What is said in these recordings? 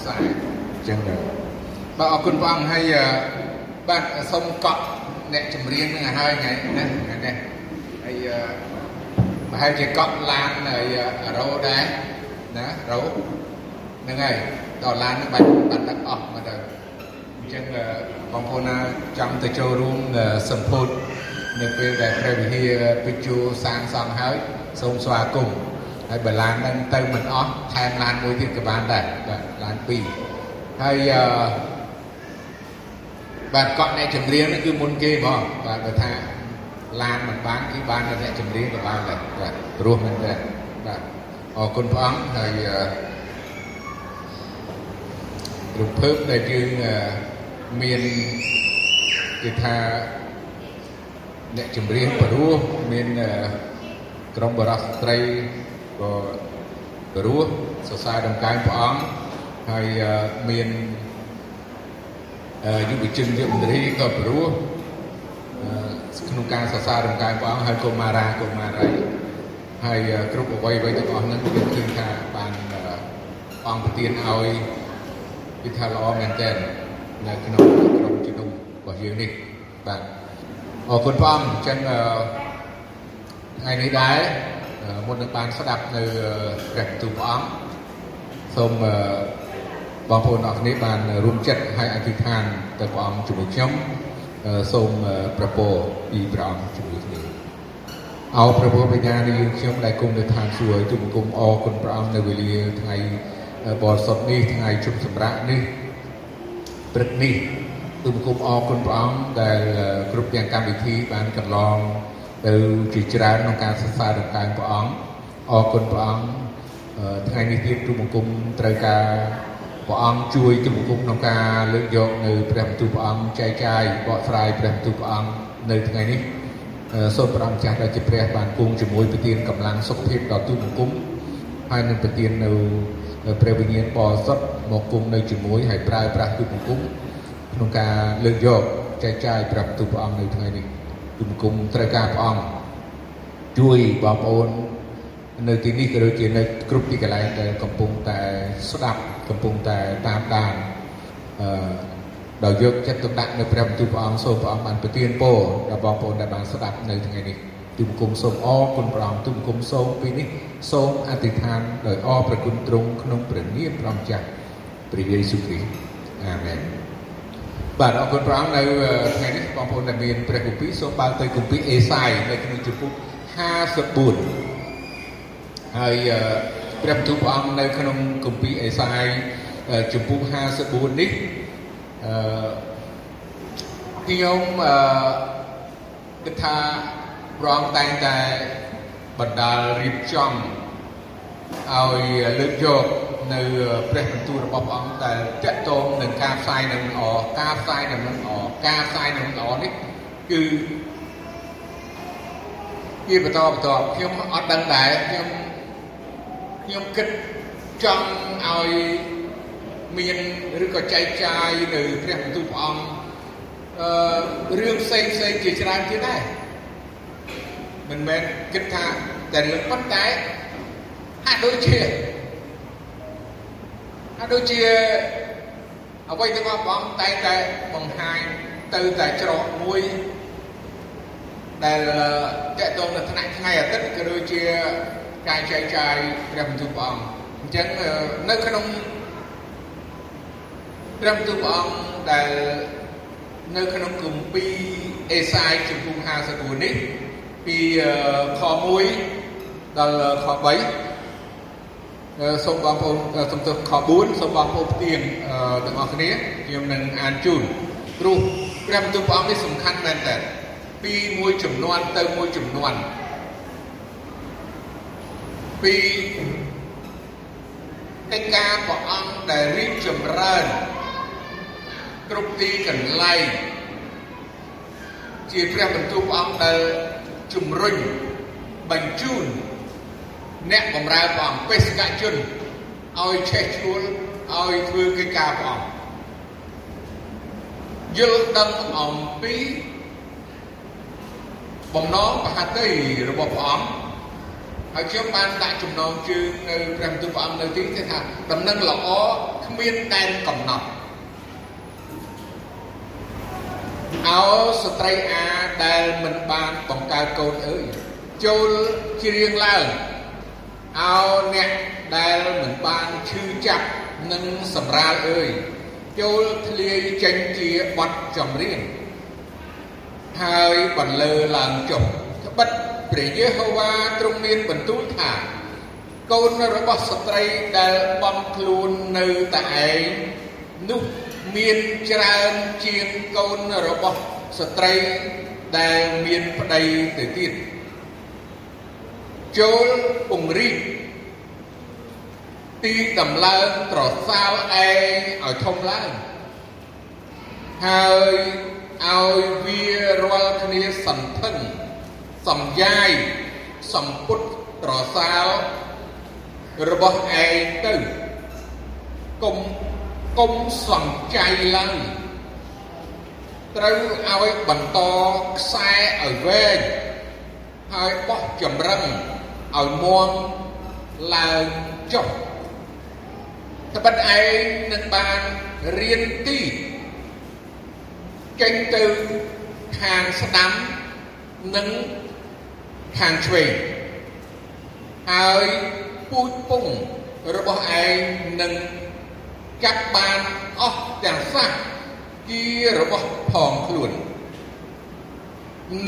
ខ្សែអញ្ចឹងបាទអរគុណព្រះអង្គហើយបាទសូមកក់អ្នកចម្រៀងនឹងឲ្យហើយថ្ងៃនេះថ្ងៃនេះហើយប្រហែលជាកក់ឡានហើយរ៉ូដែរណារ៉ូហ្នឹងហើយដល់ឡាននឹងបាច់បាត់ទឹកអស់មកទៅអញ្ចឹងបងប្អូនណាចង់ទៅចូលរួមសម្ពោធនៅពេលដែលព្រះវិហារពេជ្ជូសាងសង់ហើយសូមស្វាគមន៍ ហើយបើឡាននឹងទៅមិនអស់ថែមឡានមួយទៀតក៏បានដែរបាទឡាន2ហើយអឺបាទកក់អ្នកចម្រៀងនេះគឺមុនគេហ្មងបាទបើថាឡានមិនបានគឺបានតែអ្នកចម្រៀងក៏បានដែរបាទព្រោះមែនទេបាទអរគុណព្រះអង្គហើយរូបភើបដែលយើងមានគេថាអ្នកចម្រៀងបរោះមានក្រុមបរិសុទ្ធស្ត្រី ក៏បរោះសរសើរដំណើរព្រះអង្គហើយមានយុវជនយុវមន្ត្រីក៏ព្រោះក្នុងការសរសើររំកាយព្រះអង្គហើយកុមារាកុមារីហើយគ្រប់អ្វីអ្វីទាំងអស់ហ្នឹងយើងឃើញថាបានអង្គប្រទានឲ្យគឺថាល្អមែនទែននៅក្នុងក្រុមជំនុំរបស់យើងនេះបាទអរគុណព្រះអង្គអញ្ចឹងថ្ងៃនេះដែរ មុននឹងបានស្ដាប់នៅព្រះបន្ទូលព្រះអង្គសូមបងប្អូនអរគ្នាបានរួមចិត្តឲ្យអធិដ្ឋានទៅព្រះអង្គជាមួយខ្ញុំសូមប្រពោពីព្រះអង្គជាមួយគ្នាអោព្រះពុទ្ធបញ្ញានៃយើងខ្ញុំដែលគង់នៅឋានសួគ៌ទូបង្គំអរគុណព្រះអង្គនៅវេលាថ្ងៃបរិសុទ្ធនេះថ្ងៃជប់សម្រាប់នេះព្រឹកនេះទូបង្គំអរគុណព្រះអង្គដែលគ្រប់ទាំងកម្មវិធីបានកន្លង ទៅជាច្រើនក្នុងការសរសើរដល់កាយព្រះអង្គអរគុណព្រះអង្គថ្ងៃនេះទៀតទូបង្គំត្រូវការព្រះអង្គជួយទូបង្គំក្នុងការលើកយកនៅព្រះបន្ទូលព្រះអង្គចែកចាយបកស្រាយព្រះបន្ទូលព្រះអង្គនៅថ្ងៃនេះសូមព្រះអង្គចាស់ដែលជាព្រះបានគង់ជាមួយប្រទានកម្លាំងសុខភាពដល់ទូបង្គំហើយនឹងប្រទាននៅព្រះវិញ្ញាណបរិសុទ្ធមកគង់នៅជាមួយហើយប្រើប្រាស់ទូបង្គំក្នុងការលើកយកចែកចាយព្រះបន្ទូលព្រះអង្គនៅថ្ងៃនេះ ទូបង្គំត្រូវការព្រះអង្គជួយបងប្អូននៅទីនេះក៏ដូចជានៅគ្រប់ទីកន្លែងដែលកំពុងតែស្ដាប់កំពុងតែតាមដានអឺដោយយកចិត្តទុកដាក់នៅព្រះបន្ទូលព្រះអង្គសូមព្រះអង្គបានប្រទានពរដល់បងប្អូនដែលបានស្ដាប់នៅថ្ងៃនេះទូបង្គំសូមអរគុណព្រះអង្គទូបង្គំសូមពេលនេះសូមអធិដ្ឋានដោយអរប្រគុណទ្រង់ក្នុងព្រះនាមព្រះម្ចាស់ព្រះយេស៊ូវគ្រីស្ទអាមែន បាទអរគុណព្រះអង្គនៅថ្ងៃនេះបងប្អូនដែលមានព្រះគម្ពីរសូមបើកទៅគម្ពីរអេសាយនៅក្នុងជំពូក54ហើយព្រះបន្ទូលព្រះអង្គនៅក្នុងគម្ពីរអេសាយជំពូក54នេះអឺខ្ញុំអឺគិតថាព្រះអង្គតែងតែបណ្ដាលរៀបចំឲ្យលើកយក នៅព្រះបន្ទូលរបស់ព្រះអង្គដែលតកតងនឹងការផ្សាយនឹងល្អការផ្សាយនឹងល្អការផ្សាយនឹងល្អនេះគឺជាបន្តបន្តខ្ញុំអត់ដឹងដែរខ្ញុំខ្ញុំគិតចង់ឲ្យមានឬក៏ចែកចាយនៅព្រះបន្ទូលព្រះអង្គអឺរឿងផ្សេងផ្សេងជាច្រើនទៀតដែរមិនមែនគិតថាតែរឿងប៉ុន្តែហាក់ដូចជា ហាក់ដូចជាអ្វីទាំងអស់បងតែតែបង្ហាញទៅតែច្រកមួយដែលតកតងនៅថ្នាក់ថ្ងៃអាទិត្យក៏ដូចជាការចែកចាយព្រះបន្ទូលព្រះអង្គអញ្ចឹងនៅក្នុងព្រះបន្ទូលព្រះអង្គដែលនៅក្នុងគម្ពីរអេសាយជំពូក54នេះពីខ1ដល់ខ3 សូមបងប្អូនសំទោសខ4សូមបងប្អូនផ្ទៀងទាំងអស់គ្នាខ្ញុំនឹងអានជូនព្រោះព្រះបន្ទូលព្រះអង្គនេះសំខាន់មែនតើពីមួយចំនួនទៅមួយចំនួនពីកិច្ចការព្រះអង្គដែលរីកចម្រើនគ្រប់ទីកន្លែងជាព្រះបន្ទូលព្រះអង្គដែលជំរុញបញ្ជូន អ្នកបម្រើព្រះអង្គបេសកជនឲ្យឆេះឈួលឲ្យធ្វើកិច្ចការព្រះអង្គយល់ដឹងអំពីបំណងបហតិរបស់ព្រះអង្គហើយខ្ញុំបានដាក់ចំណងជើងនៅព្រះបន្ទូលព្រះអង្គនៅទីគេថាដំណឹងល្អគ្មានដែនកំណត់អោស្ត្រីអាដែលមិនបានបង្កើតកូនអើយចូលជ្រៀងឡើង អោអ្នកដែលមិនបានឈឺចាប់និងសម្រាលអើយចូលធ្លាយចេញជាបត់ចម្រៀងហើយបន្លឺឡើងចុះត្បិតព្រះយេហូវ៉ាទ្រង់មានបន្ទូលថាកូនរបស់ស្ត្រីដែលបំខ្លួននៅតែឯងនោះមានច្រើនជាងកូនរបស់ស្ត្រីដែលមានប្តីទៅទៀត ចូលពង្រីកទីដំឡើងត្រសាលឯងឲ្យធំឡើងហើយឲ្យវារាល់គ្នាសន្ធឹងសំយាយសម្ពុតត្រសាលរបស់ឯងទៅកុំកុំសំចៃឡើងត្រូវឲ្យបន្តខ្សែឲ្យវែងហើយបោះចម្រឹង ឲ្យមាំឡើងចុះត្បិតឯងនឹងបានរៀនទីចេញទៅខាងស្ដាំនិងខាងឆ្វេងហើយពូជពងរបស់ឯងនឹងកាត់បានអស់ទាំងសះជារបស់ផងខ្លួន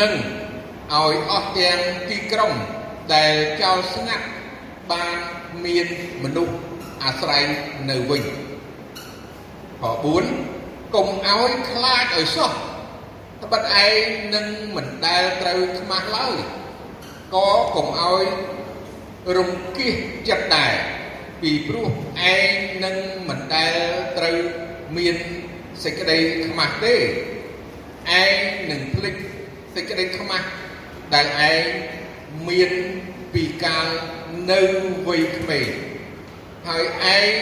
នឹងឲ្យអស់ទាំងទីក្រុង ដែលចោលស្ងាត់បានមានមនុស្សអាស្រ័យនៅវិញខ4កុំឲ្យខ្លាចឲ្យសោះត្បិតឯងនឹងមិនដែលត្រូវខ្មាស់ឡើយក៏កុំឲ្យរង្គៀសចិត្តដែរពីព្រោះឯងនឹងមិនដែលត្រូវមានសេចក្តីខ្មាស់ទេឯងនឹងភ្លេចសេចក្តីខ្មាស់ដែលឯង មានពីកាលនៅវ័យក្មេងហើយឯង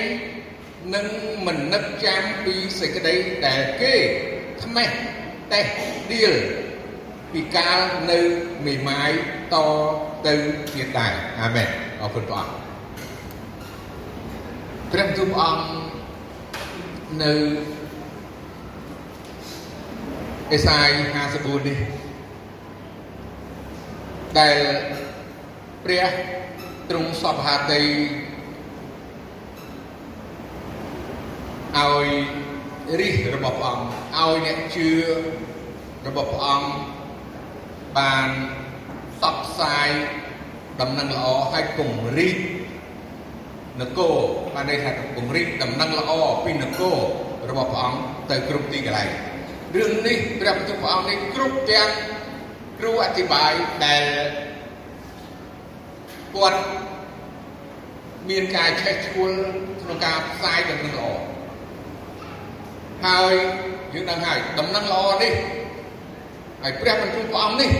នឹងមិននឹកចាំពីសេចក្តីដែលគេថ្មេះតេះដៀលពីកាលនៅមេម៉ាយតទៅទៀតដែរអាមែនអរគុណព្រះអង្គព្រះទូព្រះអង្គនៅអេសាយ54នេះ ដែលព្រះទ្រង់សពហាតីឲ្យរិះរបស់ព្រះអង្គឲ្យអ្នកជឿរបស់ព្រះអង្គបានផ្សព្វផ្សាយដំណឹងល្អឲ្យពង្រីកនគរបានន័យថាពង្រីកដំណឹងល្អពីនគររបស់ព្រះអង្គទៅគ្រប់ទីកន្លែងរឿងនេះព្រះបន្ទូលព្រះអង្គនេះគ្រប់ទាំង គ្រូអធិប្បាយដែលគាត់មានការឆេះឈួលក្នុងការផ្សាយដំណឹងល្អហើយយើងដឹងហើយដំណឹងល្អនេះហើយព្រះបន្ទូលព្រះអង្គនេះ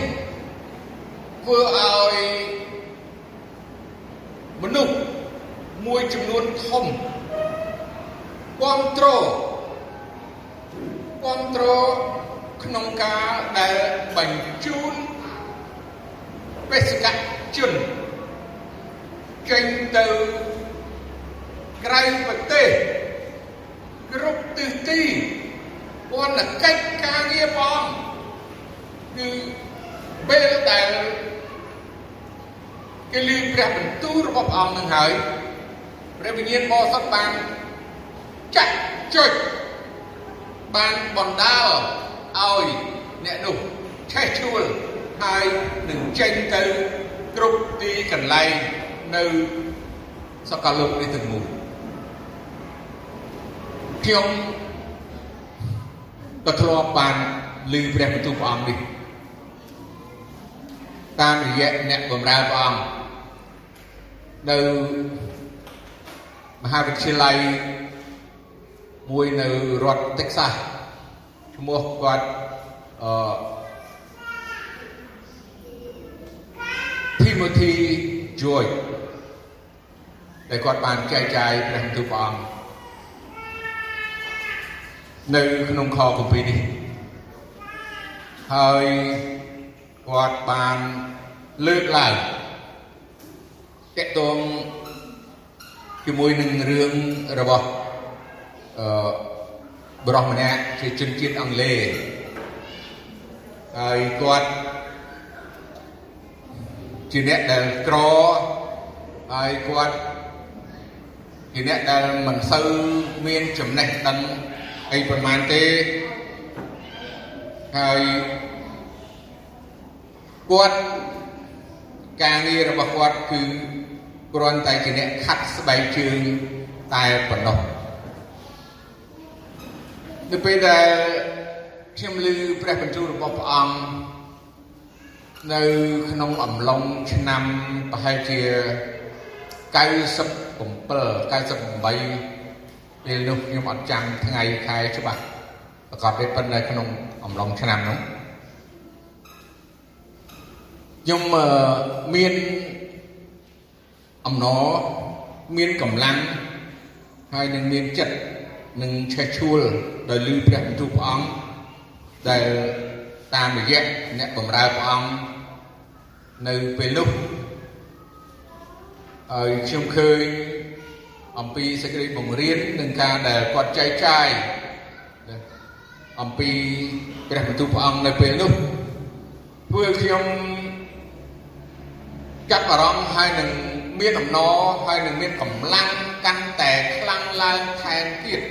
ធ្វើឲ្យមនុស្សមួយចំនួនធំគ្រប់គ្រងគ្រប់គ្រង ក្នុងការដែលបញ្ជូនបេសកជនចេញទៅក្រៅប្រទេសគ្រប់ទិសទីពន្ធកិច្ចការងារផងគឺពេលដែលគេលឺព្រះបន្ទូលរបស់ព្រះអង្គនឹងហើយព្រះវិញ្ញាណបរិសុទ្ធបានចាក់ចុចបានបណ្ដាល ឲ្យអ្នកនោះឆេះឈួលហើយនឹងចេញទៅគ្រប់ទីកន្លែងនៅសកលលោកនេះទាំងមូលខ្ញុំក៏ធ្លាប់បានឮព្រះបន្ទូលព្រះអង្គនេះតាមរយៈអ្នកបម្រើព្រះអង្គនៅមហាវិទ្យាល័យមួយនៅរដ្ឋ Texas ឈ្មោះគាត់អឺ Timothy Joy ដែលគាត់បានចែកចាយព្រះបន្ទូលព្រះអង្គនៅក្នុងខគម្ពីរនេះហើយគាត់បានលើកឡើងតកតងជាមួយនឹងរឿងរបស់អឺ បរិសម្នាក់ជាជនជាតិអង់គ្លេសហើយគាត់ជាអ្នកដែលក្រហើយគាត់ជាអ្នកដែលមិនសូវមានចំណេះដឹងអីប្រហែលទេហើយគាត់ការងាររបស់គាត់គឺគ្រាន់តែជាអ្នកខាត់ស្បែកជើងតែប៉ុណ្ណោះ នៅពេលដែលខ្ញុំឮព្រះបន្ទូលរបស់ព្រះអង្គនៅក្នុងអំឡុងឆ្នាំប្រហែលជា97 98ពេលនោះខ្ញុំអត់ចាំថ្ងៃខែច្បាស់ប្រកបទេប៉ុន្តែក្នុងអំឡុងឆ្នាំនោះខ្ញុំមានអំណរមានកម្លាំងហើយនឹងមានចិត្ត នឹងឆេះឈួលដោយលឺព្រះបន្ទូលព្រះអង្គដែលតាមរយៈអ្នកបម្រើព្រះអង្គនៅពេលនោះហើយខ្ញុំឃើញអំពីសេចក្តីបង្រៀននិងការដែលគាត់ចែកចាយអំពីព្រះបន្ទូលព្រះអង្គនៅពេលនោះធ្វើខ្ញុំចាប់អារម្មណ៍ហើយនឹង មានអំណរហើយនឹងមានកម្លាំងកាន់តែខ្លាំងឡើងថែមទៀត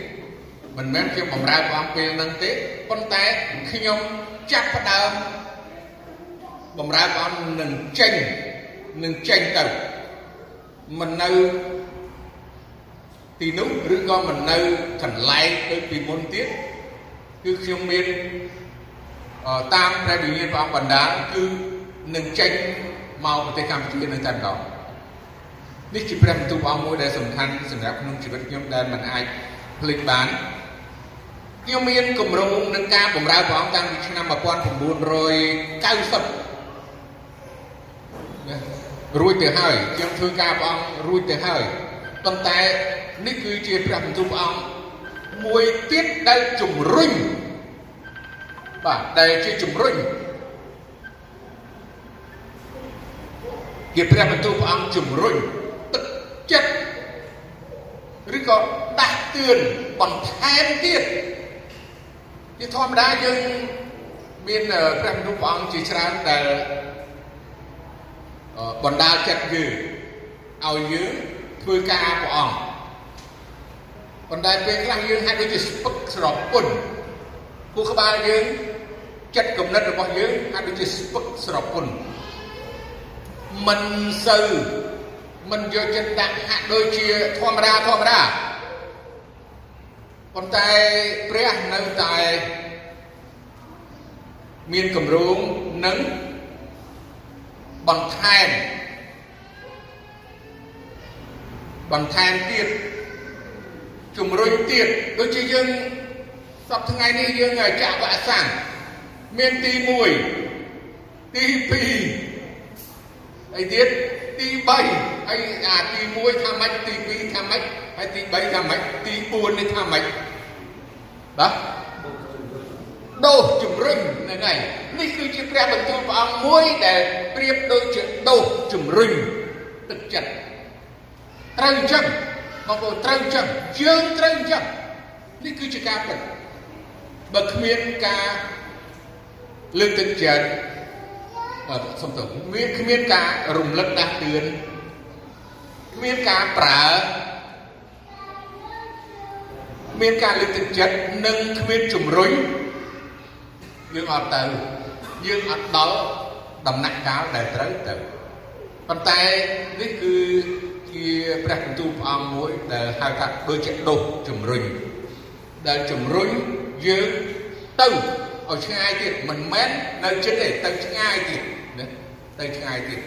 មិនមែនខ្ញុំបំរើព្រះអង្គពេលហ្នឹងទេប៉ុន្តែខ្ញុំចាប់ផ្ដើមបំរើព្រះអង្គនឹងចេញនឹងចេញទៅមិននៅទីនោះឬក៏មិននៅកន្លែងដូចពីមុនទៀតគឺខ្ញុំមានតាមព្រះវិញ្ញាណព្រះអង្គបណ្ដាលគឺនឹងចេញមកប្រទេសកម្ពុជានៅតែម្ដង នេះជាព្រះបន្ទូលព្រះអង្គមួយដែលសំខាន់សម្រាប់ក្នុងជីវិតខ្ញុំដែលមិនអាចភ្លេចបានខ្ញុំមានគម្រោងនឹងការបម្រើព្រះអង្គតាំងពីឆ្នាំ1990រួចទៅហើយខ្ញុំធ្វើការព្រះអង្គរួចទៅហើយប៉ុន្តែនេះគឺជាព្រះបន្ទូលព្រះអង្គមួយទៀតដែលជំរុញបាទដែលជាជំរុញជាព្រះបន្ទូលព្រះអង្គជំរុញទឹក ចិត្តឬក៏ដាស់តឿនបន្ថែមទៀតជាធម្មតាយើងមានព្រះបន្ទូលព្រះអង្គជាច្រើនដែលបណ្ដាលចិត្តយើងឲ្យយើងធ្វើការព្រះអង្គប៉ុន្តែពេលខ្លះយើងហាក់ដូចជាស្ពឹកស្រពន់គូក្បាលយើងចិត្តគំនិតរបស់យើងហាក់ដូចជាស្ពឹកស្រពន់មិនសូវ មិនយកចិត្តដាក់ហាក់ដូចជាធម្មតាធម្មតាប៉ុន្តែព្រះនៅតែមានគម្រោងនឹងបន្ថែមបន្ថែមទៀតជំរុញទៀតដូចជាយើងសប្តាហ៍ថ្ងៃនេះយើងចាក់វ៉ាក់សាំងមានទី1ទី2ហើយទៀតទី3 ហើយអាទី1ថាម៉េចទី2ថាម៉េចហើយទី3ថាម៉េចទី4នេះថាម៉េចបាទដូសជំរុញហ្នឹងហើយនេះគឺជាព្រះបន្ទូលព្រះអង្គមួយដែលប្រៀបដូចជាដូសជំរុញទឹកចិត្តត្រូវអញ្ចឹងបងប្អូនត្រូវអញ្ចឹងយើងត្រូវអញ្ចឹងនេះគឺជាការពិតបើគ្មានការលើកទឹកចិត្តសំទោសមានគ្មានការរំលឹកដាស់តឿន គ្មានការប្រើមានការលើកទឹកចិត្តនិងគ្មានជំរុញយើងអត់ទៅយើងអត់ដល់ដំណាក់កាលដែលត្រូវទៅប៉ុន្តែនេះគឺជាព្រះបន្ទូលព្រះអង្គមួយដែលហៅថាដូចជាដុសជំរុញដែលជំរុញយើងទៅឲ្យឆ្ងាយទៀតមិនមែននៅជិតទេទៅឆ្ងាយទៀតណាទៅឆ្ងាយទៀត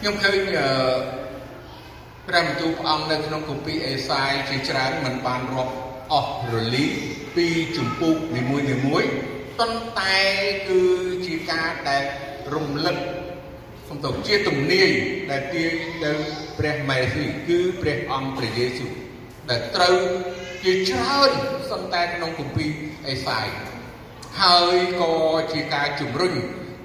ខ្ញុំឃើញអឺព្រះបន្ទូលព្រះអង្គនៅក្នុងគម្ពីរអេសាយជាច្រើនមិនបានរាប់អស់រលីពីជំពូកនីមួយនីមួយប៉ុន្តែគឺជាការដែលរំលឹកសំទៅជាទំនាយដែលទាញទៅព្រះមេស៊ីគឺព្រះអង្គព្រះយេស៊ូវដែលត្រូវជាច្រើនសន្តែក្នុងគម្ពីរអេសាយហើយក៏ជាការជំរុញ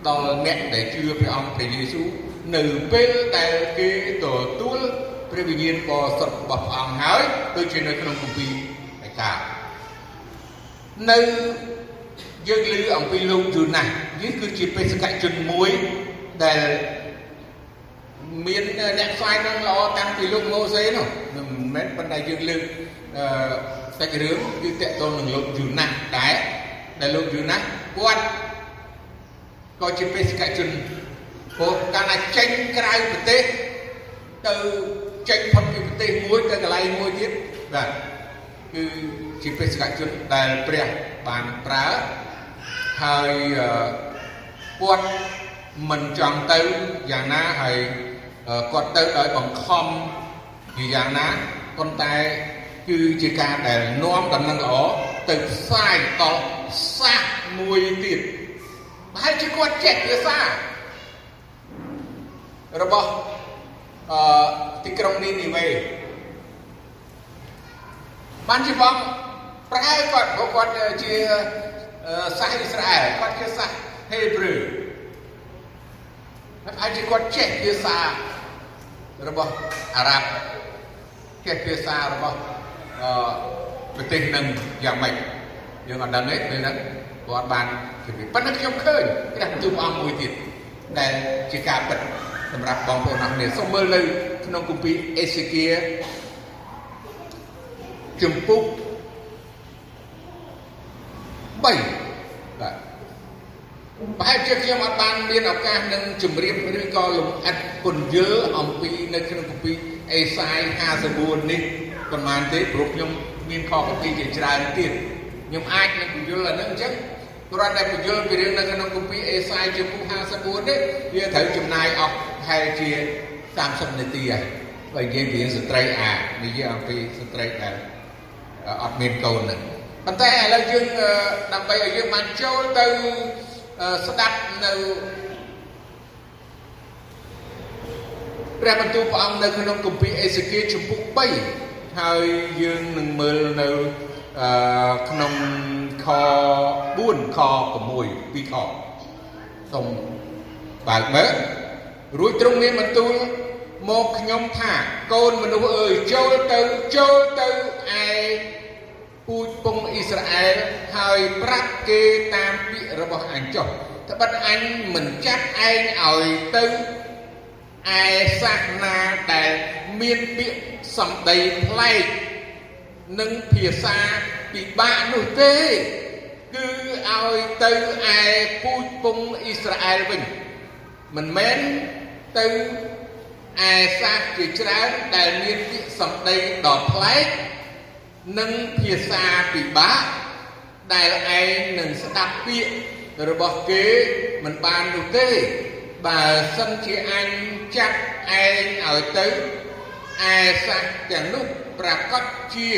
ដល់អ្នកដែលជឿព្រះអង្គព្រះយេស៊ូវ នៅពេលដែលគេទទួលព្រះវិញ្ញាណបរិសុទ្ធរបស់ព្រះអង្គហើយដូចជានៅក្នុងគម្ពីរឯកានៅយើងឮអំពីលោកយូណាស់នេះគឺជាបេសកជនមួយដែលមានអ្នកស្វែងរកល្អតាំងពីលោកម៉ូសេនោះមិនមែនប៉ុន្តែយើងលើកអឺសាច់រឿងគឺតកតងនឹងលោកយូណាស់ដែរដែលលោកយូណាស់គាត់ក៏ជាបេសកជន ព្រោះកាលណាចេញក្រៅប្រទេសទៅចេញផុតពីប្រទេសមួយទៅកន្លែងមួយទៀតបាទគឺជាបេសកជនដែលព្រះបានប្រើហើយគាត់មិនចង់ទៅយ៉ាងណាហើយគាត់ទៅដោយបង្ខំជាយ៉ាងណាប៉ុន្តែគឺជាការដែលនាំដំណឹងល្អទៅផ្សាយដល់សាសមួយទៀតប្រហែលជាគាត់ចេះភាសា របស់អឺទីក្រុងនីនីវេបានជាបងប្រហែលគាត់ព្រោះគាត់ជាសាសអ៊ីស្រាអែលគាត់ជាសាសហេប្រឺហើយជាគាត់ចេះភាសារបស់អារ៉ាប់ចេះភាសារបស់អឺប្រទេសនឹងយ៉ាងម៉េចយើងអត់ដឹងទេពេលហ្នឹងគាត់បានជម្រាបប៉ុន្តែខ្ញុំឃើញព្រះបន្ទូលព្រះអង្គមួយទៀតដែលជាការពិត សម្រាប់បងប្អូនអរគ្នាសូមមើលនៅក្នុងគម្ពីរអេសេគៀជំពូក3បាទប្រហែលជាខ្ញុំអត់បានមានឱកាសនឹងជម្រាបឬក៏លំអិតពន្យល់អំពីនៅក្នុងគម្ពីរអេសាយ54នេះប៉ុន្មានទេព្រោះខ្ញុំមានខកពីជាច្រើនទៀតខ្ញុំអាចនឹងពន្យល់អានឹងអញ្ចឹង គ្រាន់តែពន្យល់ពីរឿងនៅក្នុងគម្ពីរអេសាយជំពូក54នេះវាត្រូវចំណាយអស់ប្រហែលជា30នាទីហើយបើនិយាយពីស្ត្រីអានិយាយអំពីស្ត្រីដែលអត់មានកូនហ្នឹងប៉ុន្តែឥឡូវយើងដើម្បីឲ្យយើងបានចូលទៅស្ដាប់នៅព្រះបន្ទូលព្រះអង្គនៅក្នុងគម្ពីរអេសេគៀលជំពូក3ហើយយើងនឹងមើលនៅក្នុងខ 4ខ6ពីខសូមបើកមើលរួចទ្រង់មានបន្ទូលមកខ្ញុំថាកូនមនុស្សអើយចូលទៅចូលទៅឯពូជពងអ៊ីស្រាអែលហើយប្រាប់គេតាមពាក្យរបស់អញចុះត្បិតអញមិនចាត់ឯងឲ្យទៅឯសាសនាដែលមានពាក្យសម្ដីប្លែកនិងភាសាពិបាកនោះទេ គឺឲ្យទៅឯពូជពងអ៊ីស្រាអែលវិញមិនមែនទៅឯសាសជាច្រើនដែលមានពាក្យសម្ដីដ៏ប្លែកនិងភាសាពិបាកដែលឯងនឹងស្ដាប់ពាក្យរបស់គេមិនបាននោះទេបើសិនជាអញចាត់ឯងឲ្យទៅឯសាសទាំងនោះប្រកាសជា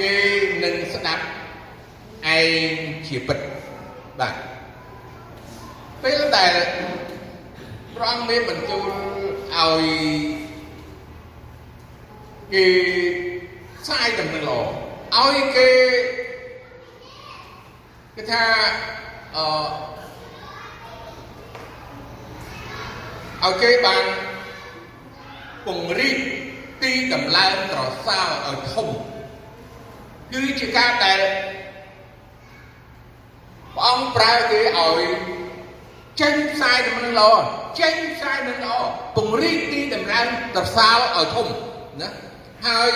គេនឹងស្ដាប់ ឯងជាពិតបាទពេលដែលព្រះអង្គមានបន្ទូលឲ្យគេផ្សាយដំណឹងល្អឲ្យគេគេថាអឺឲ្យគេបានពង្រីកទីតម្លើងត្រសោឲ្យធំគឺជាការដែលព្រះ អង្គប្រើគេឲ្យចេញផ្សាយដំណឹងល្អចេញផ្សាយដំណឹងល្អពង្រីកទីតម្លើងត្រសោឲ្យធំណាហើយ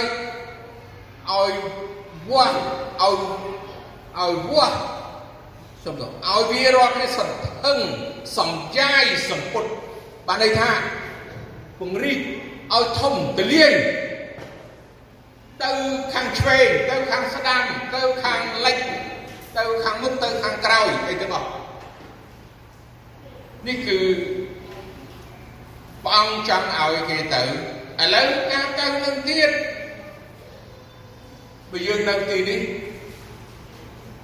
ឲ្យវាស់ឲ្យឲ្យវាស់សំដៅឲ្យវារាល់គ្នាសន្ធឹងសំចាយសម្ពុតបានន័យថាពង្រីកឲ្យធំទលាយទៅខាងឆ្វេងទៅខាងស្ដាំទៅខាងលិច ទៅខាងមុខទៅខាងក្រោយអីទាំងអស់នេះគឺព្រះអង្គចង់ឲ្យគេទៅឥឡូវការទៅនឹងទៀតបើយើងនៅទីនេះ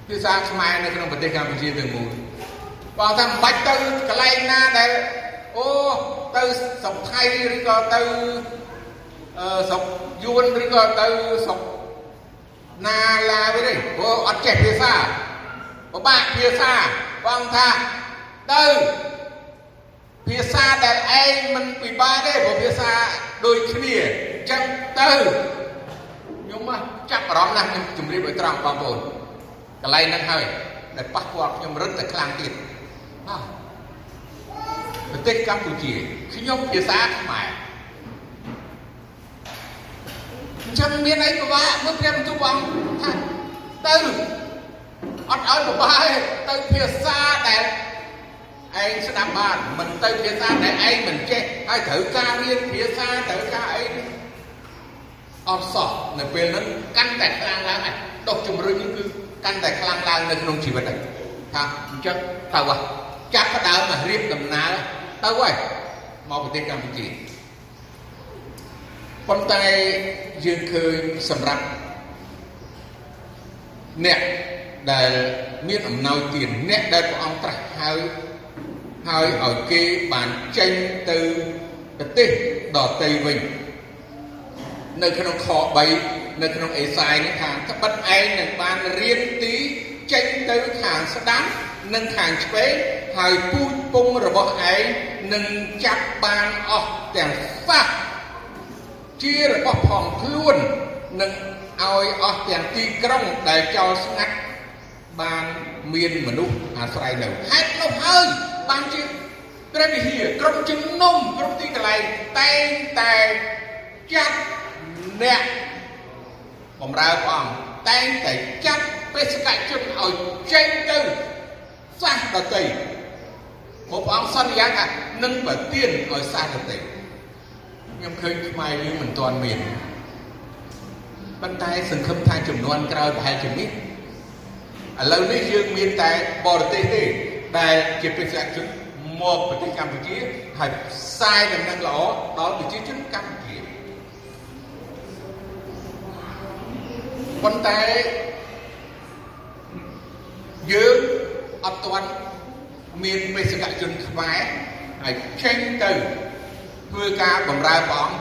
ភាសាខ្មែរនៅក្នុងប្រទេសកម្ពុជាទាំងមូលបងថាមិនបាច់ទៅកន្លែងណាដែលអូទៅស្រុកថៃឬក៏ទៅអឺស្រុកយួនឬក៏ទៅស្រុក ណាឡាវិញទេព្រោះអត់ចេះភាសាពិបាកភាសាបងថាទៅភាសាដែលឯងមិនពិបាកទេព្រោះភាសាដូចគ្នាអញ្ចឹងទៅខ្ញុំមកចាប់អារម្មណ៍ណាស់ខ្ញុំជម្រាបឲ្យត្រង់បងប្អូនកន្លែងហ្នឹងហើយដែលប៉ះពាល់ខ្ញុំរឹតតែខ្លាំងទៀតបាទប្រទេសកម្ពុជាខ្ញុំភាសាខ្មែរអញ្ចឹងមានអីពិបាកមើលព្រះបន្ទូលបងថាទៅអត់ឲ្យពិបាកទេទៅភាសាដែលឯងស្ដាប់បានមិនទៅភាសាដែលឯងមិនចេះហើយត្រូវការរៀនភាសាត្រូវការអីអត់សោះនៅពេលហ្នឹងកាន់តែខ្លាំងឡើងហើយដុសជំរុញនេះគឺកាន់តែខ្លាំងឡើងនៅក្នុងជីវិតហើយថាអញ្ចឹងទៅហ่ะចាប់ផ្ដើមមករៀបដំណើរទៅហើយមកប្រទេសកម្ពុជា ប៉ុន្តែយើងឃើញសម្រាប់អ្នកដែលមានអំណោយទានអ្នកដែលព្រះអង្គត្រាស់ហៅហើយឲ្យគេបានចេញទៅប្រទេសដទៃវិញនៅក្នុងខ3នៅក្នុងអេសាយនេះថាត្បិតឯងនឹងបានរៀនទីចេញទៅខាងស្ដាំនិងខាងឆ្វេងហើយពូជពងរបស់ឯងនឹងចាប់បានអស់ទាំងសះ ជារបស់ផងខ្លួននឹងឲ្យអស់ទាំងទីក្រុងដែលចោលស្ងាត់បានមានមនុស្សអាស្រ័យនៅហេតុនោះហើយបានជាព្រះវិហារក្រុមជំនុំគ្រប់ទីកន្លែងតែងតែចាត់អ្នកបំរើព្រះអង្គតែងតែចាត់បេសកជនឲ្យចេញទៅសាសដតីព្រោះព្រះអង្គសន្យាថានឹងប្រទានឲ្យសាសដតី ខ្ញុំឃើញខ្មែរយើងមិនទាន់មានប៉ុន្តែសង្ឃឹមថាចំនួនក្រោយប្រហែលជាមានឥឡូវនេះយើងមានតែបរទេសទេដែលជាបេសកជនមកប្រទេសកម្ពុជាហើយផ្សាយដំណឹងល្អដល់ប្រជាជនកម្ពុជាប៉ុន្តែយើងអត់ទាន់មានបេសកជនខ្មែរហើយចេញទៅ ធ្វើការបម្រើព្រះអង្គ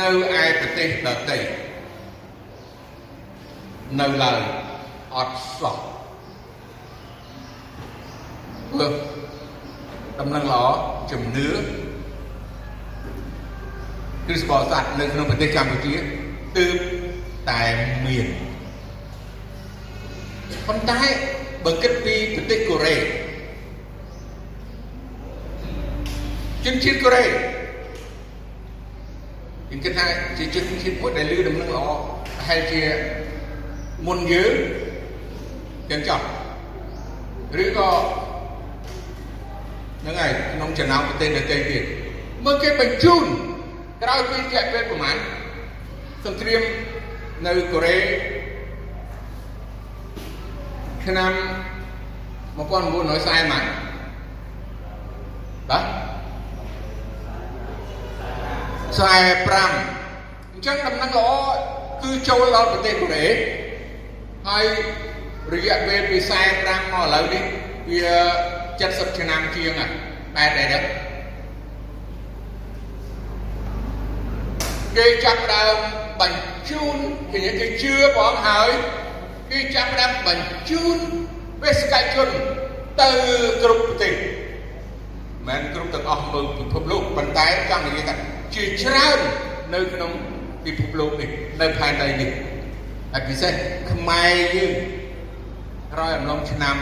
នៅឯប្រទេសដទៃនៅឡើយអត់សោះព្រោះដំណឹងល្អជំនឿគ្រិស្តបរិស័ទនៅក្នុងប្រទេសកម្ពុជាទើបតែមានប៉ុន្តែបើគិតពីប្រទេសកូរ៉េជនជាតិកូរ៉េ ខ្ញុំគិតថាជាជនជាតិមួយដែលលឺដំណឹងល្អប្រហែលជាមុនយើងទាំងចប់ឬក៏ហ្នឹងហើយក្នុងចំណោមប្រទេសដទៃទៀតមើលគេបញ្ជូនក្រោយពីរយៈពេលប្រហែលសង្គ្រាមនៅកូរ៉េឆ្នាំ1940ម៉ានបាទ 45អញ្ចឹងដំណឹងល្អគឺចូលដល់ប្រទេសកូរ៉េហើយរយៈពេលពី45មកឥឡូវនេះវា70ឆ្នាំជាងតែតែគេចាប់ដើមបញ្ជូនគេគេជឿបងហើយគេចាប់ដើមបញ្ជូនបេសកជនទៅគ្រប់ប្រទេសមិនគ្រប់ទាំងអស់មើលពិភពលោកប៉ុន្តែចង់និយាយថា ជាច្រើននៅក្នុងពិភពលោកនេះនៅផែនដីនេះហើយពិសេសខ្មែរយើងក្រោយអំឡុងឆ្នាំ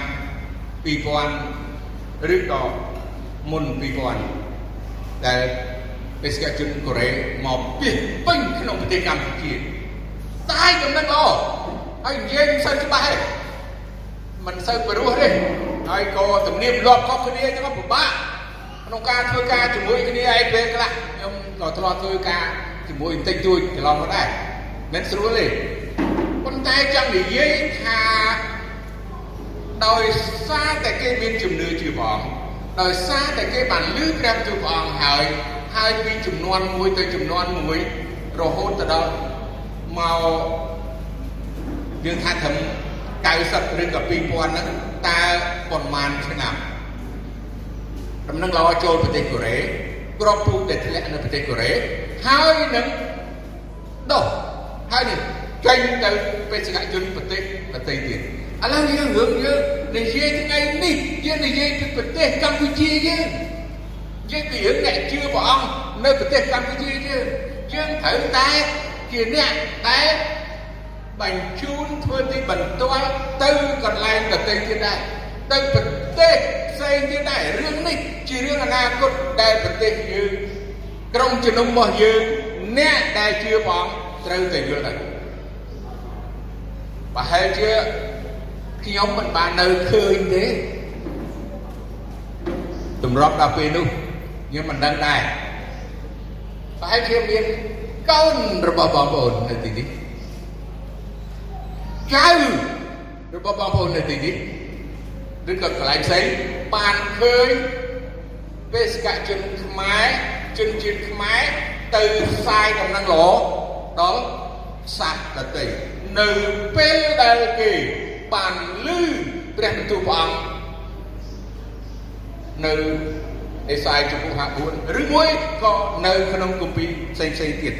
2000ឬក៏មុន2000ដែលបេសកជនកូរ៉េមកពីពេញក្នុងប្រទេសកម្ពុជាតែចំណឹងល្អហើយនិយាយមិនសូវច្បាស់ទេមិនសូវព្រោះទេហើយក៏ទំនៀមលាប់ខុសគ្នាចឹងពិបាក ក្នុងការធ្វើការជាមួយគ្នាឯងពេលខ្លះខ្ញុំក៏ធ្លាប់ធ្វើការជាមួយបន្តិចតួចកន្លងមកដែរមិនស្រួលទេប៉ុន្តែចង់និយាយថាដោយសារតែគេមានជំនឿជឿព្រះអង្គដោយសារតែគេបានលឺព្រះទូព្រះអង្គហើយហើយពីចំនួនមួយទៅចំនួនមួយរហូតទៅដល់មកយើងថាត្រឹម90ឬក៏2000ហ្នឹងតើប៉ុន្មានឆ្នាំ ដំណឹងល្អចូលប្រទេសកូរ៉េក្របពូជដែលធ្លាក់នៅប្រទេសកូរ៉េហើយនឹងដោះហើយនេះចេញទៅបេសកជនប្រទេសប្រទេសទៀតឥឡូវយើងរឿងយើងនិយាយថ្ងៃនេះយើងនិយាយពីប្រទេសកម្ពុជាយើងនិយាយពីរឿងអ្នកជឿព្រះអង្គនៅប្រទេសកម្ពុជាយើងយើងត្រូវតែជាអ្នកដែលបញ្ជូនធ្វើទីបន្ទាល់ទៅកន្លែងប្រទេសទៀតដែរ ទៅប្រទេសផ្សេងទៀតដែររឿងនេះជារឿងអនាគតដែលប្រទេសយើងក្រុមជំនុំរបស់យើងអ្នកដែលជឿព្រះអង្គត្រូវតែយល់ដែរប្រហែលជាខ្ញុំមិនបាននៅឃើញទេតម្រាប់ដល់ពេលនោះខ្ញុំមិនដឹងដែរប្រហែលជាមានកូនរបស់បងប្អូននៅទីនេះចៅរបស់បងប្អូននៅទីនេះ ឬក៏កន្លែងផ្សេងបានឃើញបេសកជនខ្មែរជនជាតិខ្មែរទៅផ្សាយដំណឹងល្អដល់សត្វដទៃនៅពេលដែលគេបានលឺព្រះបន្ទូលព្រះអង្គនៅអេសាយជំពូក54ឬមួយក៏នៅក្នុងគម្ពីរផ្សេងផ្សេងទៀតឥ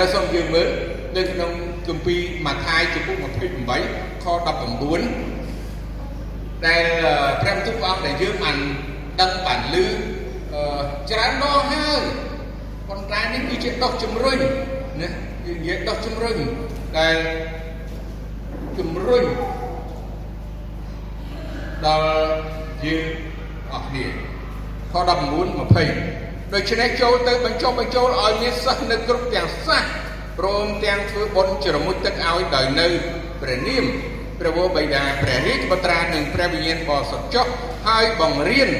ឡូវសូមយើងមើលនៅក្នុងគម្ពីរម៉ាថាយជំពូក28ខ19 ដែលព្រះបន្ទូលព្រះអង្គដែលយើងបានដឹងបានលឺច្រើនដងហើយប៉ុន្តែនេះគឺជាដុសជំរុញណានិយាយដុសជំរុញដែលជំរុញដល់យើងអស់គ្នាខ19 20ដូច្នេះចូលទៅបញ្ចុះបញ្ចូលឲ្យមានសិស្សនៅគ្រប់ទាំងសាសព្រមទាំងធ្វើបុណ្យជ្រមុជទឹកឲ្យដោយនៅព្រះនាម ព្រះវរបិតាព្រះរាជបត្រានិងព្រះវិញ្ញាណបរិសុទ្ធចុះហើយបង្រៀន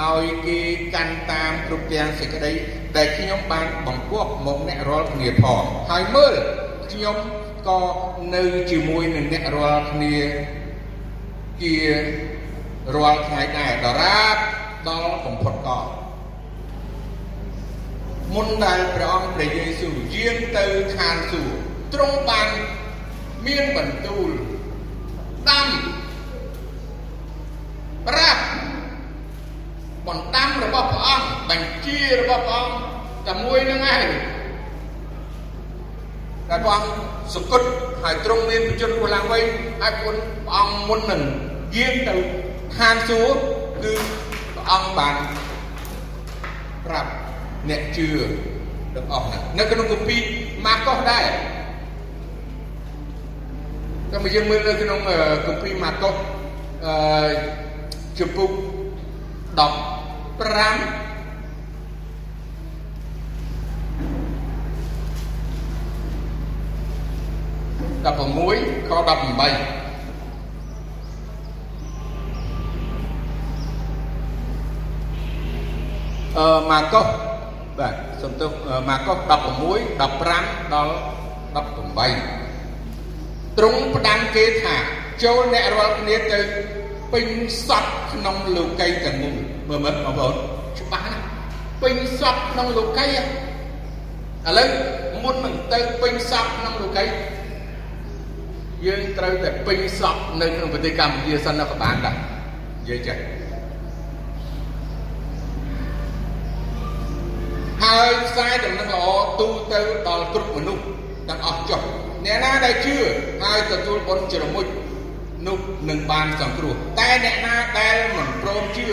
ឲ្យគេកាន់តាមគ្រប់ទាំងសេចក្តីដែលខ្ញុំបានបង្គាប់មកអ្នករាល់គ្នាផងហើយមើលខ្ញុំក៏នៅជាមួយនឹងអ្នករាល់គ្នាជារាល់ថ្ងៃដែរដរាបដល់បំផុតកលមុនដែលព្រះអង្គព្រះយេស៊ូវយាងទៅឋានសួគ៌ទ្រង់បានមានបន្ទូល ដាំប្រាប់បណ្ដាំរបស់ព្រះអង្គបញ្ជារបស់ព្រះអង្គតែមួយនឹងឯងតែព្រះអង្គសគត់ហើយទ្រង់មានបញ្ជនរស់ឡើងវិញហើយព្រះអង្គមុននឹងយាងទៅឋានសួគ៌គឺព្រះអង្គបានប្រាប់អ្នកជឿទាំងអស់ហ្នឹងនៅក្នុងគម្ពីរម៉ាកុសដែរ តែមកយើងមើលនៅក្នុងគម្ពីរម៉ាកុសអឺជំពូក15 16ខ18អឺម៉ាកុសបាទសំទោសម៉ាកុស16 15ដល់18 ទ្រង់ផ្ដាំគេថាចូលអ្នករាល់គ្នាទៅពេញសពក្នុងលោកីទាំងមូលមើលមើលបងប្អូនច្បាស់ណាស់ពេញសពក្នុងលោកីឥឡូវមុននឹងទៅពេញសពក្នុងលោកីយើងត្រូវតែពេញសពនៅក្នុងប្រទេសកម្ពុជាសិនណាក៏បានដែរនិយាយចេះហើយផ្សាយដំណឹងល្អទូទៅដល់គ្រប់មនុស្សទាំងអស់ចុះ អ្នកណាដែលជឿហើយទទួលបុណ្យជ្រមុជនោះនឹងបានសង្គ្រោះតែអ្នកណាដែលមិនព្រមជឿ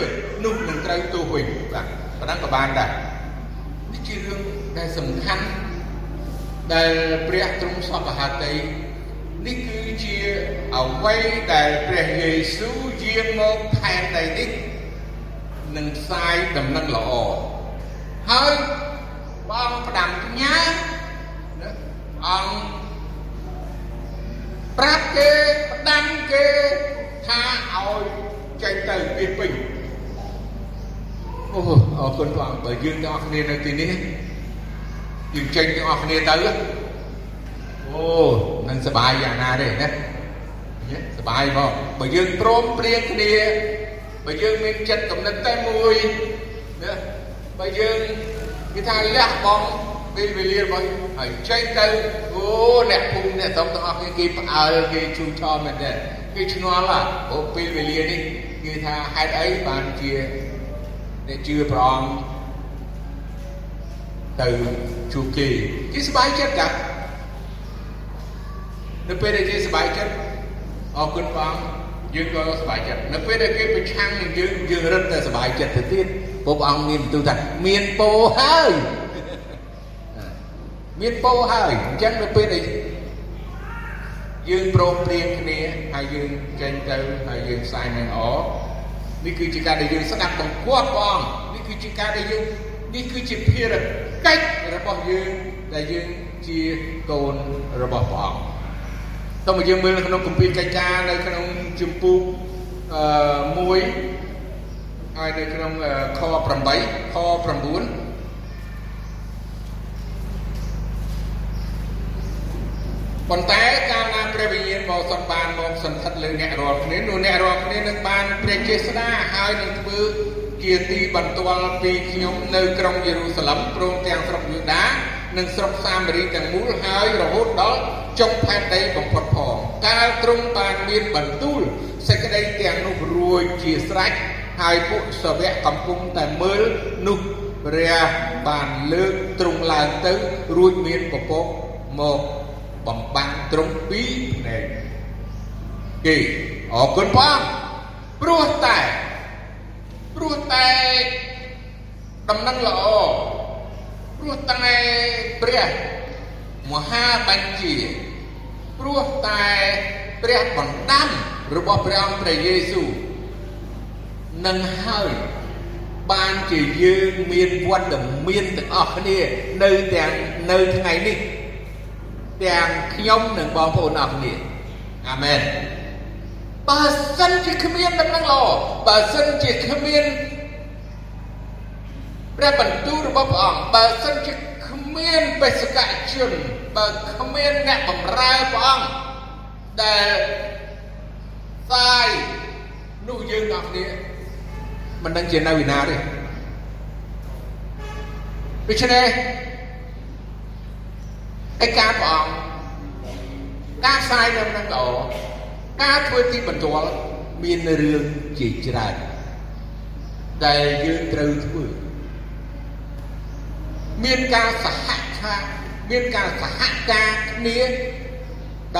នោះនឹងត្រូវទោសវិញបាទប៉ុណ្ណឹងក៏បានដែរនេះជារឿងដែលសំខាន់ដែលព្រះទ្រង់សពហត្ថីនេះគឺជាអ្វីដែលព្រះយេស៊ូវយាងមកផែនដីនេះនឹងផ្សាយដំណឹងល្អហើយបងផ្ដាំញ៉ាណាអង្គ ប្រាប់គេផ្ដាំគេថាឲ្យចេញទៅពីពេញអូអរគុណព្រះអង្គបើយើងទាំងអស់គ្នានៅទីនេះយើងចេញទាំងអស់គ្នាទៅអូនឹងសบายយ៉ាងណាទេណាសบายផងបើយើងព្រមព្រៀងគ្នាបើយើងមានចិត្តកំណត់តែមួយណាបើយើងគេថាលះបង់ ពេលវេលារបស់ហើយចេញទៅអូអ្នកភូមិអ្នកស្រុកទាំងអស់គ្នាគេផ្អើលគេជូរឆោមែនទេគេឆ្ងល់ហ่ะអូពេលវេលានេះគេថាហេតុអីបានជាអ្នកជឿព្រះអង្គទៅជួបគេគេសប្បាយចិត្តចានៅពេលដែលគេសប្បាយចិត្តអរគុណព្រះអង្គយើងក៏សប្បាយចិត្តនៅពេលដែលគេប្រឆាំងនឹងយើងយើងរឹតតែសប្បាយចិត្តទៅទៀតព្រះអង្គមានបន្ទូលថាមានពោហើយ មានពោហើយអញ្ចឹងនៅពេលដែលយើងព្រមព្រៀងគ្នាហើយយើងចេញទៅហើយយើងផ្សាយនឹងអនេះគឺជាការដែលយើងស្ដាប់បង្គាប់ព្រះអង្គនេះគឺជាការដែលយើងនេះគឺជាភារកិច្ចរបស់យើងដែលយើងជាកូនរបស់ព្រះអង្គតោះមកយើងមើលនៅក្នុងគម្ពីរកិច្ចការនៅក្នុងជំពូកអឺ1ហើយនៅក្នុងខ8ខ9 ប៉ុន្តែកាលណាព្រះវិញ្ញាណបរិសុទ្ធបានមកសន្ធិដ្ឋលើអ្នករាល់គ្នានោះអ្នករាល់គ្នានឹងបានព្រះចេស្តាហើយនឹងធ្វើជាទីបន្ទាល់ពីខ្ញុំនៅក្រុងយេរូសាឡឹមព្រមទាំងស្រុកយូដានិងស្រុកសាមារីទាំងមូលហើយរហូតដល់ចុងផែនដីបំផុតផងកាលទ្រង់បានមានបន្ទូលសេចក្តីទាំងនោះរួចជាស្រេចហើយពួកសាវកកំពុងតែមើលនោះព្រះបានលើកទ្រង់ឡើងទៅរួចមានពពកមក បំបាំងត្រង់ពីរភ្នែកគេអរគុណព្រះអង្គព្រោះតែព្រោះតែដំណឹងល្អព្រោះតែព្រះមហាបញ្ជាព្រោះតែព្រះបណ្ដាំរបស់ព្រះអង្គព្រះយេស៊ូវនឹងហើយបានជាយើងមានវត្តមានទាំងអស់គ្នានៅទាំងនៅថ្ងៃនេះ ទាំងខ្ញុំនិងបងប្អូនអរគ្នាអាមែនបើសិនជាគ្មានដំណឹងល្អបើសិនជាគ្មានព្រះបន្ទូលរបស់ព្រះអង្គបើសិនជាគ្មានបេសកជនបើគ្មានអ្នកបម្រើព្រះអង្គដែលសាយនោះយើងអរគ្នាមិនដឹងជានៅវិណាទេដូច្នេះ ឯការព្រះអង្គការផ្សាយនៅនឹងល្អការធ្វើទីបន្ទាល់មានរឿងជាច្រើនដែលយើងត្រូវធ្វើមានការសហការមានការសហការគ្នា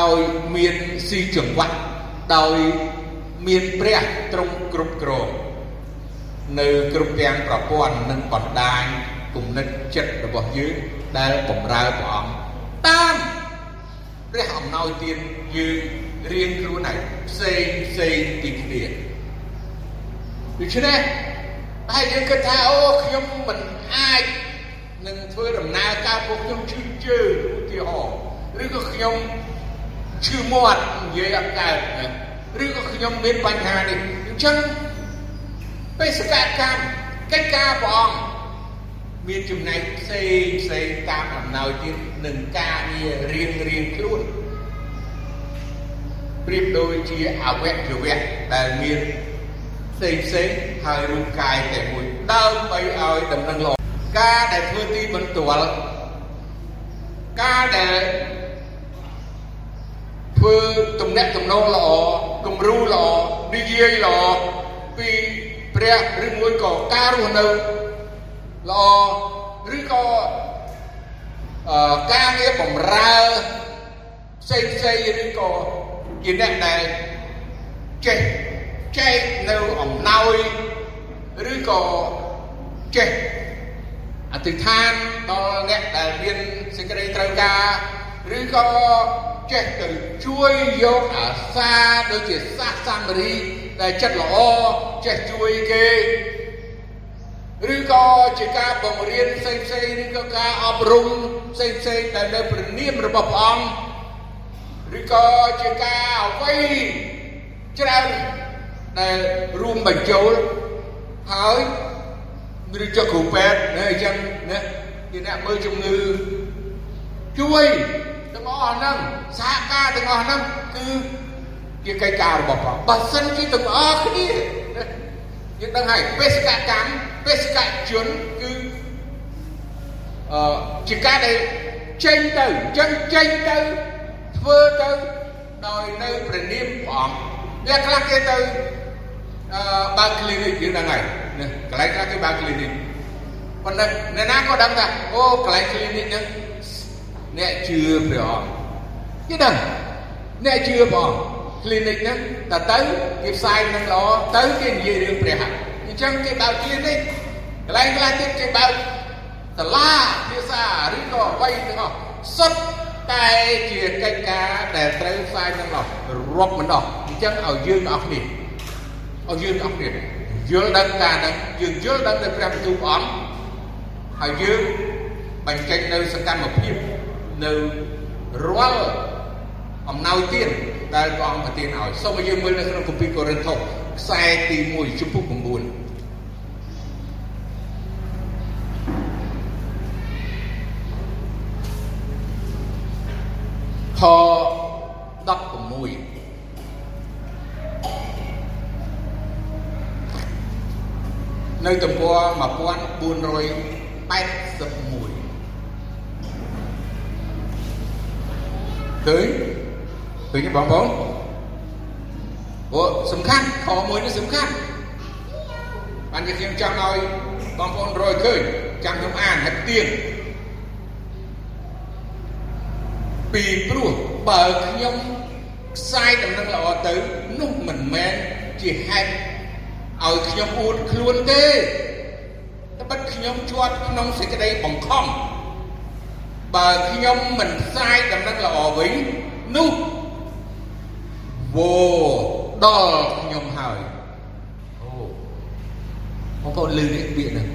ដោយមានស៊ីចង្វាក់ដោយមានព្រះទ្រង់គ្រប់គ្រងនៅគ្រប់ទាំងប្រព័ន្ធនិងបណ្ដាញគំនិតចិត្តរបស់យើងដែលបំរើព្រះអង្គ តាមព្រះអំណោយទានយើងរៀងខ្លួនឯងផ្សេងផ្សេងពីគ្នាដូច្នេះតែយើងគិតថាអូខ្ញុំមិនអាចនឹងធ្វើដំណើរការពួកខ្ញុំឈឺជើងឧទាហរណ៍ឬក៏ខ្ញុំឈឺមាត់និយាយអត់កើតឬក៏ខ្ញុំមានបញ្ហានេះអញ្ចឹងបេសកកម្មកិច្ចការព្រះអង្គ មានចំណែកផ្សេងផ្សេងតាមអំណោយទៀតនឹងការងាររៀងរៀងខ្លួនប្រៀបដូចជាអវយវៈដែលមានផ្សេងផ្សេងហើយរូបកាយតែមួយដើម្បីឲ្យដំណឹងល្អការដែលធ្វើទីបន្ទាល់ការដែលធ្វើទំនាក់ទំនងល្អគំរូល្អនិយាយល្អពីព្រះឬមួយក៏ការរស់នៅ ល្អឬក៏អឺការងារបំរើផ្សេងផ្សេងឬក៏ជាអ្នកដែលចេះចែកនៅអំណោយឬក៏ចេះអធិដ្ឋានដល់អ្នកដែលមានសេចក្តីត្រូវការឬក៏ចេះទៅជួយយកអាសាដូចជាសាសសាមរីដែលចិត្តល្អចេះជួយគេ ឬក៏ជាការបង្រៀនផ្សេងផ្សេងឬក៏ការអប់រំផ្សេងផ្សេងដែលនៅព្រះនាមរបស់ព្រះអង្គឬក៏ជាការអ្វីច្រើនដែលរួមបញ្ចូលហើយឬចុះគ្រូពេទ្យណាអញ្ចឹងណាជាអ្នកមើលជំងឺជួយទាំងអស់ហ្នឹងសហការទាំងអស់ហ្នឹងគឺជាកិច្ចការរបស់ព្រះបើសិនជាទាំងអស់គ្នា យើងដឹងហើយបេសកកម្មបេសកជនគឺអឺជាការដែលចេញទៅចឹងចេញទៅធ្វើទៅដោយនៅព្រះនាមព្រះអង្គអ្នកខ្លះគេទៅអឺបើក clinic យើងដឹងហើយកន្លែងខ្លះគេបើក clinic ប៉ុន្តែអ្នកណាក៏ដឹងថាអូកន្លែង clinic ហ្នឹងអ្នកជឿព្រះអង្គគេដឹងអ្នកជឿព្រះអង្គ clinic ហ្នឹងតែទៅគេផ្សាយនឹងល្អទៅគេនិយាយរឿងព្រះអញ្ចឹងគេបើក clinic កន្លែងខ្លះទៀតគេបើកសាលាភាសាឬក៏អ្វីទាំងអស់សុទ្ធតែជាកិច្ចការដែលត្រូវផ្សាយទាំងអស់រាប់មិនអស់អញ្ចឹងឲ្យយើងទាំងអស់គ្នាឲ្យយើងទាំងអស់គ្នាយល់ដឹងការហ្នឹងយើងយល់ដឹងទៅព្រះបន្ទូលព្រះអង្គហើយយើងបញ្ចេញនៅសកម្មភាពនៅរាល់អំណោយទាន ដែលព្រះអង្គប្រទានឲ្យសូមឲ្យយើងមើលនៅក្នុងគម្ពីរកូរិនថូសខ្សែទី1ជំពូក9ខ16នៅទំព័រ1481ឃើញ ឃើញទេបងប្អូនអូសំខាន់ខមួយនេះសំខាន់បានជាខ្ញុំចង់ឲ្យបងប្អូនរយឃើញចាំខ្ញុំអានហើយទៀងពីព្រោះបើខ្ញុំខ្សែដំណឹងល្អទៅនោះមិនមែនជាហេតុឲ្យខ្ញុំអួតខ្លួនទេតែបិទខ្ញុំជាប់ក្នុងសេចក្តីបង្ខំបើខ្ញុំមិនផ្សាយដំណឹងល្អវិញនោះ វោដល់ខ្ញុំហើយអូបងប្អូនលឺនេះពាក្យហ្នឹង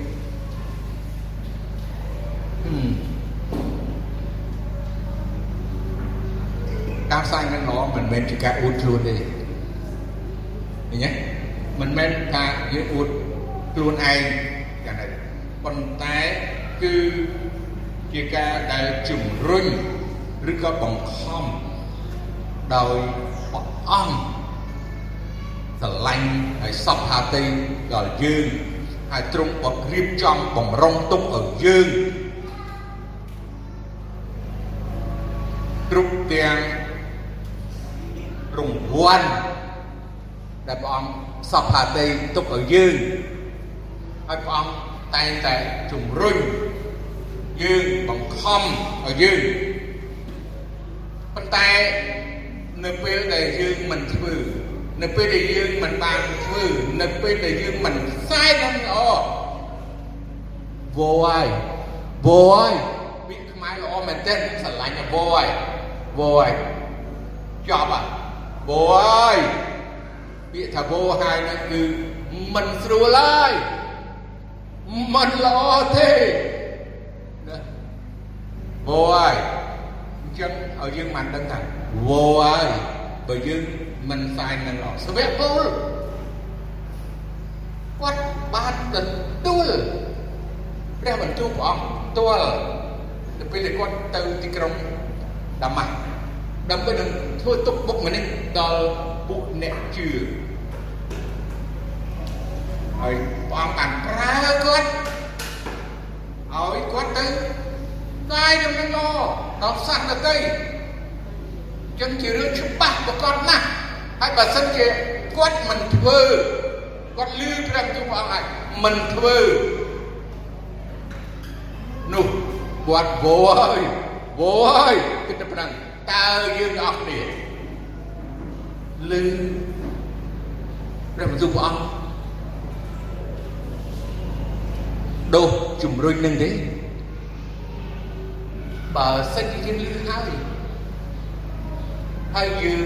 ការផ្សាយនឹងល្អមិនមែនជាការអួតខ្លួនទេឃើញទេមិនមែនថាយើងអួតខ្លួនឯងយ៉ាងណាប៉ុន្តែគឺជាការដែលជំរុញឬក៏បង្ខំដោយ ព្រះអង្គស្រឡាញ់ហើយសពហាទីដល់យើងហើយទ្រង់បរៀបចំបំរុងទុកឲ្យយើងគ្រប់ទាំងរង្វាន់ដែលព្រះអង្គសពហាតីទុកឲ្យយើងហើយព្រះអង្គតែងតែជំរុញយើងបង្ខំឲ្យយើងប៉ុន្តែ នៅពេលដែលយើងមិនធ្វើនៅពេលដែលយើងមិនបានធ្វើនៅពេលដែលយើងមិនផ្សាយនឹងល្អវោហើយវោហើយពាក្យខ្មែរល្អមែនទែនស្រឡាញ់វោហើយវោហើយចប់ហើយវោហើយពាក្យថាវោហើយនោះគឺមិនស្រួលហើយមិនល្អទេណាវោហើយអញ្ចឹងឲ្យយើងបានដឹងថា វោហើយបើយើងមិនផ្សាយនឹងល្អសវៈពលគាត់បានទទួលព្រះបន្ទូលព្រះអង្គផ្ទាល់ទៅពេលដែលគាត់ទៅទីក្រុងដាម៉ាស់ដើម្បីនឹងធ្វើទុកបុកម្នេញដល់ពួកអ្នកជឿហើយព្រះអង្គបានប្រើគាត់ឲ្យគាត់ទៅកាយដំណឹងល្អដល់សត្វដទៃ ចឹងជារឿងច្បាស់ប្រកបណាស់ហើយបើសិនជាគាត់មិនធ្វើគាត់លឺព្រះបន្ទូលព្រះអង្គហើយមិនធ្វើនោះគាត់វោហើយវោហើយគិតតែប៉ុណ្ណឹងតើយើងអស់គ្នាលឺព្រះបន្ទូលព្រះអង្គដូសជំរុញនឹងទេបើសិនជាយើងលឺហើយ ហើយយើង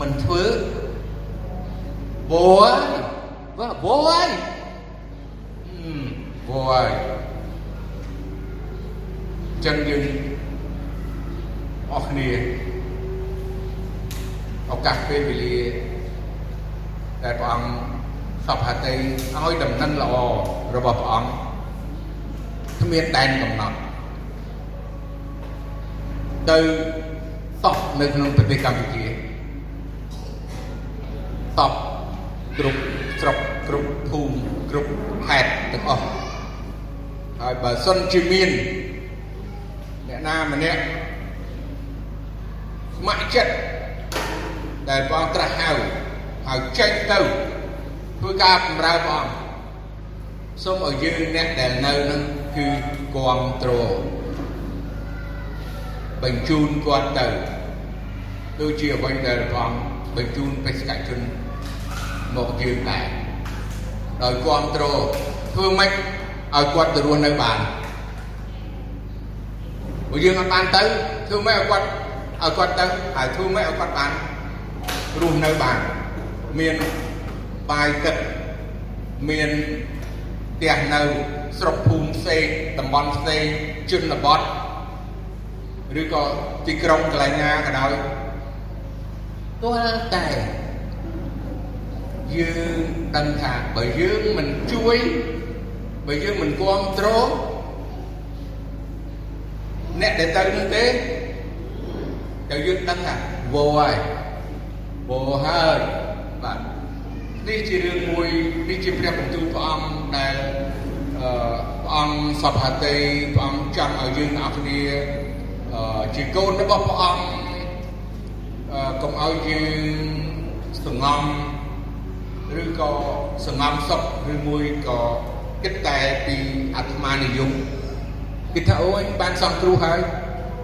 មិនធ្វើវោហើយវោហើយវោហើយចឹងយើងអស់គ្នាឱកាសពេលវេលាដែលព្រះអង្គសពហតីឲ្យដំណឹងល្អរបស់ព្រះអង្គគ្មានដែនកំណត់ទៅ តបនៅក្នុងប្រទេសកម្ពុជាតបគ្រប់ស្រុកគ្រប់ភូមិគ្រប់ខេត្តទាំងអស់ហើយបើសិនជាមានអ្នកណាម្នាក់ស្ម័គ្រចិត្តដែលព្រះអង្គត្រាស់ហៅហើយចេញទៅធ្វើការបម្រើព្រះអង្គសូមឲ្យយើងអ្នកដែលនៅនឹងគឺគ្រប់គ្រង បញ្ជូនគាត់ទៅដូចជាអ្វីដែលព្រះអង្គបញ្ជូនបេសកជនមកយើងដែរដោយគ្រប់គ្រងធ្វើម៉េចឲ្យគាត់ទៅរស់នៅបានបើយើងអត់បានទៅធ្វើម៉េចឲ្យគាត់ឲ្យគាត់ទៅហើយធ្វើម៉េចឲ្យគាត់បានរស់នៅបានមានបាយទឹកមានផ្ទះនៅស្រុកភូមិផ្សេងតំបន់ផ្សេងជនបទ ឬក៏ទីក្រុងកន្លែងណាក៏ដោយទោះតែយើងដឹងថាបើយើងមិនជួយបើយើងមិនគ្រប់គ្រងអ្នកដែលទៅនោះទេតែយើងដឹងថាវោហើយវោហើយបាទនេះជារឿងមួយនេះជាព្រះបន្ទូលព្រះអង្គដែលអឺព្រះអង្គសពហតីព្រះអង្គចង់ឲ្យយើងទាំងអស់គ្នាអឺ ជាកូនរបស់ព្រះអង្គអឺកុំឲ្យយើងសងំឬក៏សងំសុខឬមួយក៏គិតតែពីអាត្មានិយមគិតថាអូយបានសង្គ្រោះហើយ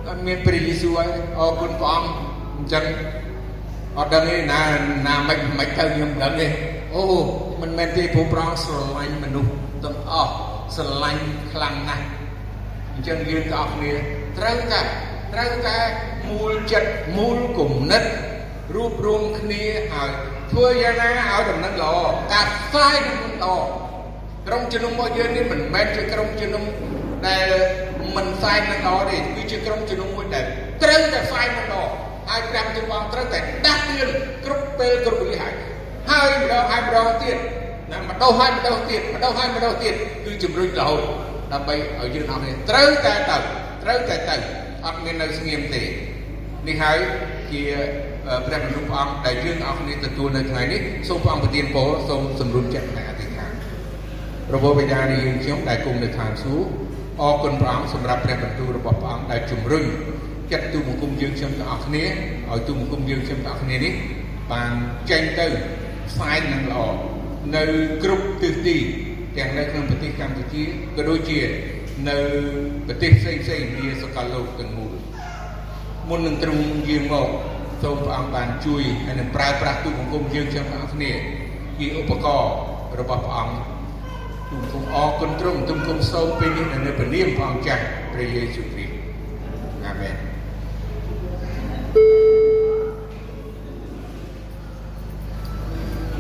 អត់មានព្រះយេស៊ូវហើយអរគុណព្រះអង្គអញ្ចឹងអត់ដឹងទេណាណាមិនមិនទៅខ្ញុំដឹងទេអូមិនមែនទេព្រោះព្រះអង្គស្រឡាញ់មនុស្សទាំងអស់ស្រឡាញ់ខ្លាំងណាស់អញ្ចឹងយើងទាំងអស់គ្នាត្រូវតែ ត្រូវតែមូលចិត្តមូលគំនិតរួបរวมគ្នាឲ្យធ្វើយ៉ាងណាឲ្យដំណឹងល្អការផ្សាយដំណឹងល្អក្រុមជំនុំរបស់យើងនេះមិនមែនជាក្រុមជំនុំដែលមិនផ្សាយនឹងល្អទេគឺជាក្រុមជំនុំមួយដែលត្រូវតែផ្សាយនឹងល្អហើយព្រះជន្មត្រូវតែដាស់តឿនគ្រប់ពេលគ្រប់វេលាហើយហើយម្ដងហើយម្ដងទៀតណាម្ដងហើយម្ដងទៀតម្ដងហើយម្ដងទៀតគឺជំរុញរហូតដើម្បីឲ្យយើងអស់គ្នាត្រូវតែទៅត្រូវតែទៅ អត់មាននៅស្ងៀមទេនេះហើយជាព្រះបន្ទូលព្រះអង្គដែលយើងអស់គ្នាទទួលនៅថ្ងៃនេះសូមព្រះអង្គប្រទានពរសូមសម្រុំចិត្តនៃអធិដ្ឋានព្រះបិតានៃយើងខ្ញុំដែលគង់នៅឋានសួគ៌អរគុណព្រះអង្គសម្រាប់ព្រះបន្ទូលរបស់ព្រះអង្គដែលជំរុញចិត្តទូបង្គំយើងខ្ញុំទាំងអស់គ្នាឲ្យទូបង្គំយើងខ្ញុំទាំងអស់គ្នានេះបានចេញទៅផ្សាយនឹងល្អនៅគ្រប់ទិសទីទាំងនៅក្នុងប្រទេសកម្ពុជាក៏ដូចជា នៅប្រទេសផ្សេងផ្សេងជាសកលលោកទាំងមូលមុននឹងទ្រង់យាងមកសូមព្រះអង្គបានជួយហើយនឹងប្រើប្រាស់ទូបង្គំយើងទាំងអស់គ្នាជាឧបករណ៍របស់ព្រះអង្គទូបង្គំអរគុណទ្រង់ទូបង្គំសូមពេលនេះនៅព្រះនាមព្រះអង្គចាស់ព្រះយេស៊ូវគ្រីស្ទអាមែន thank you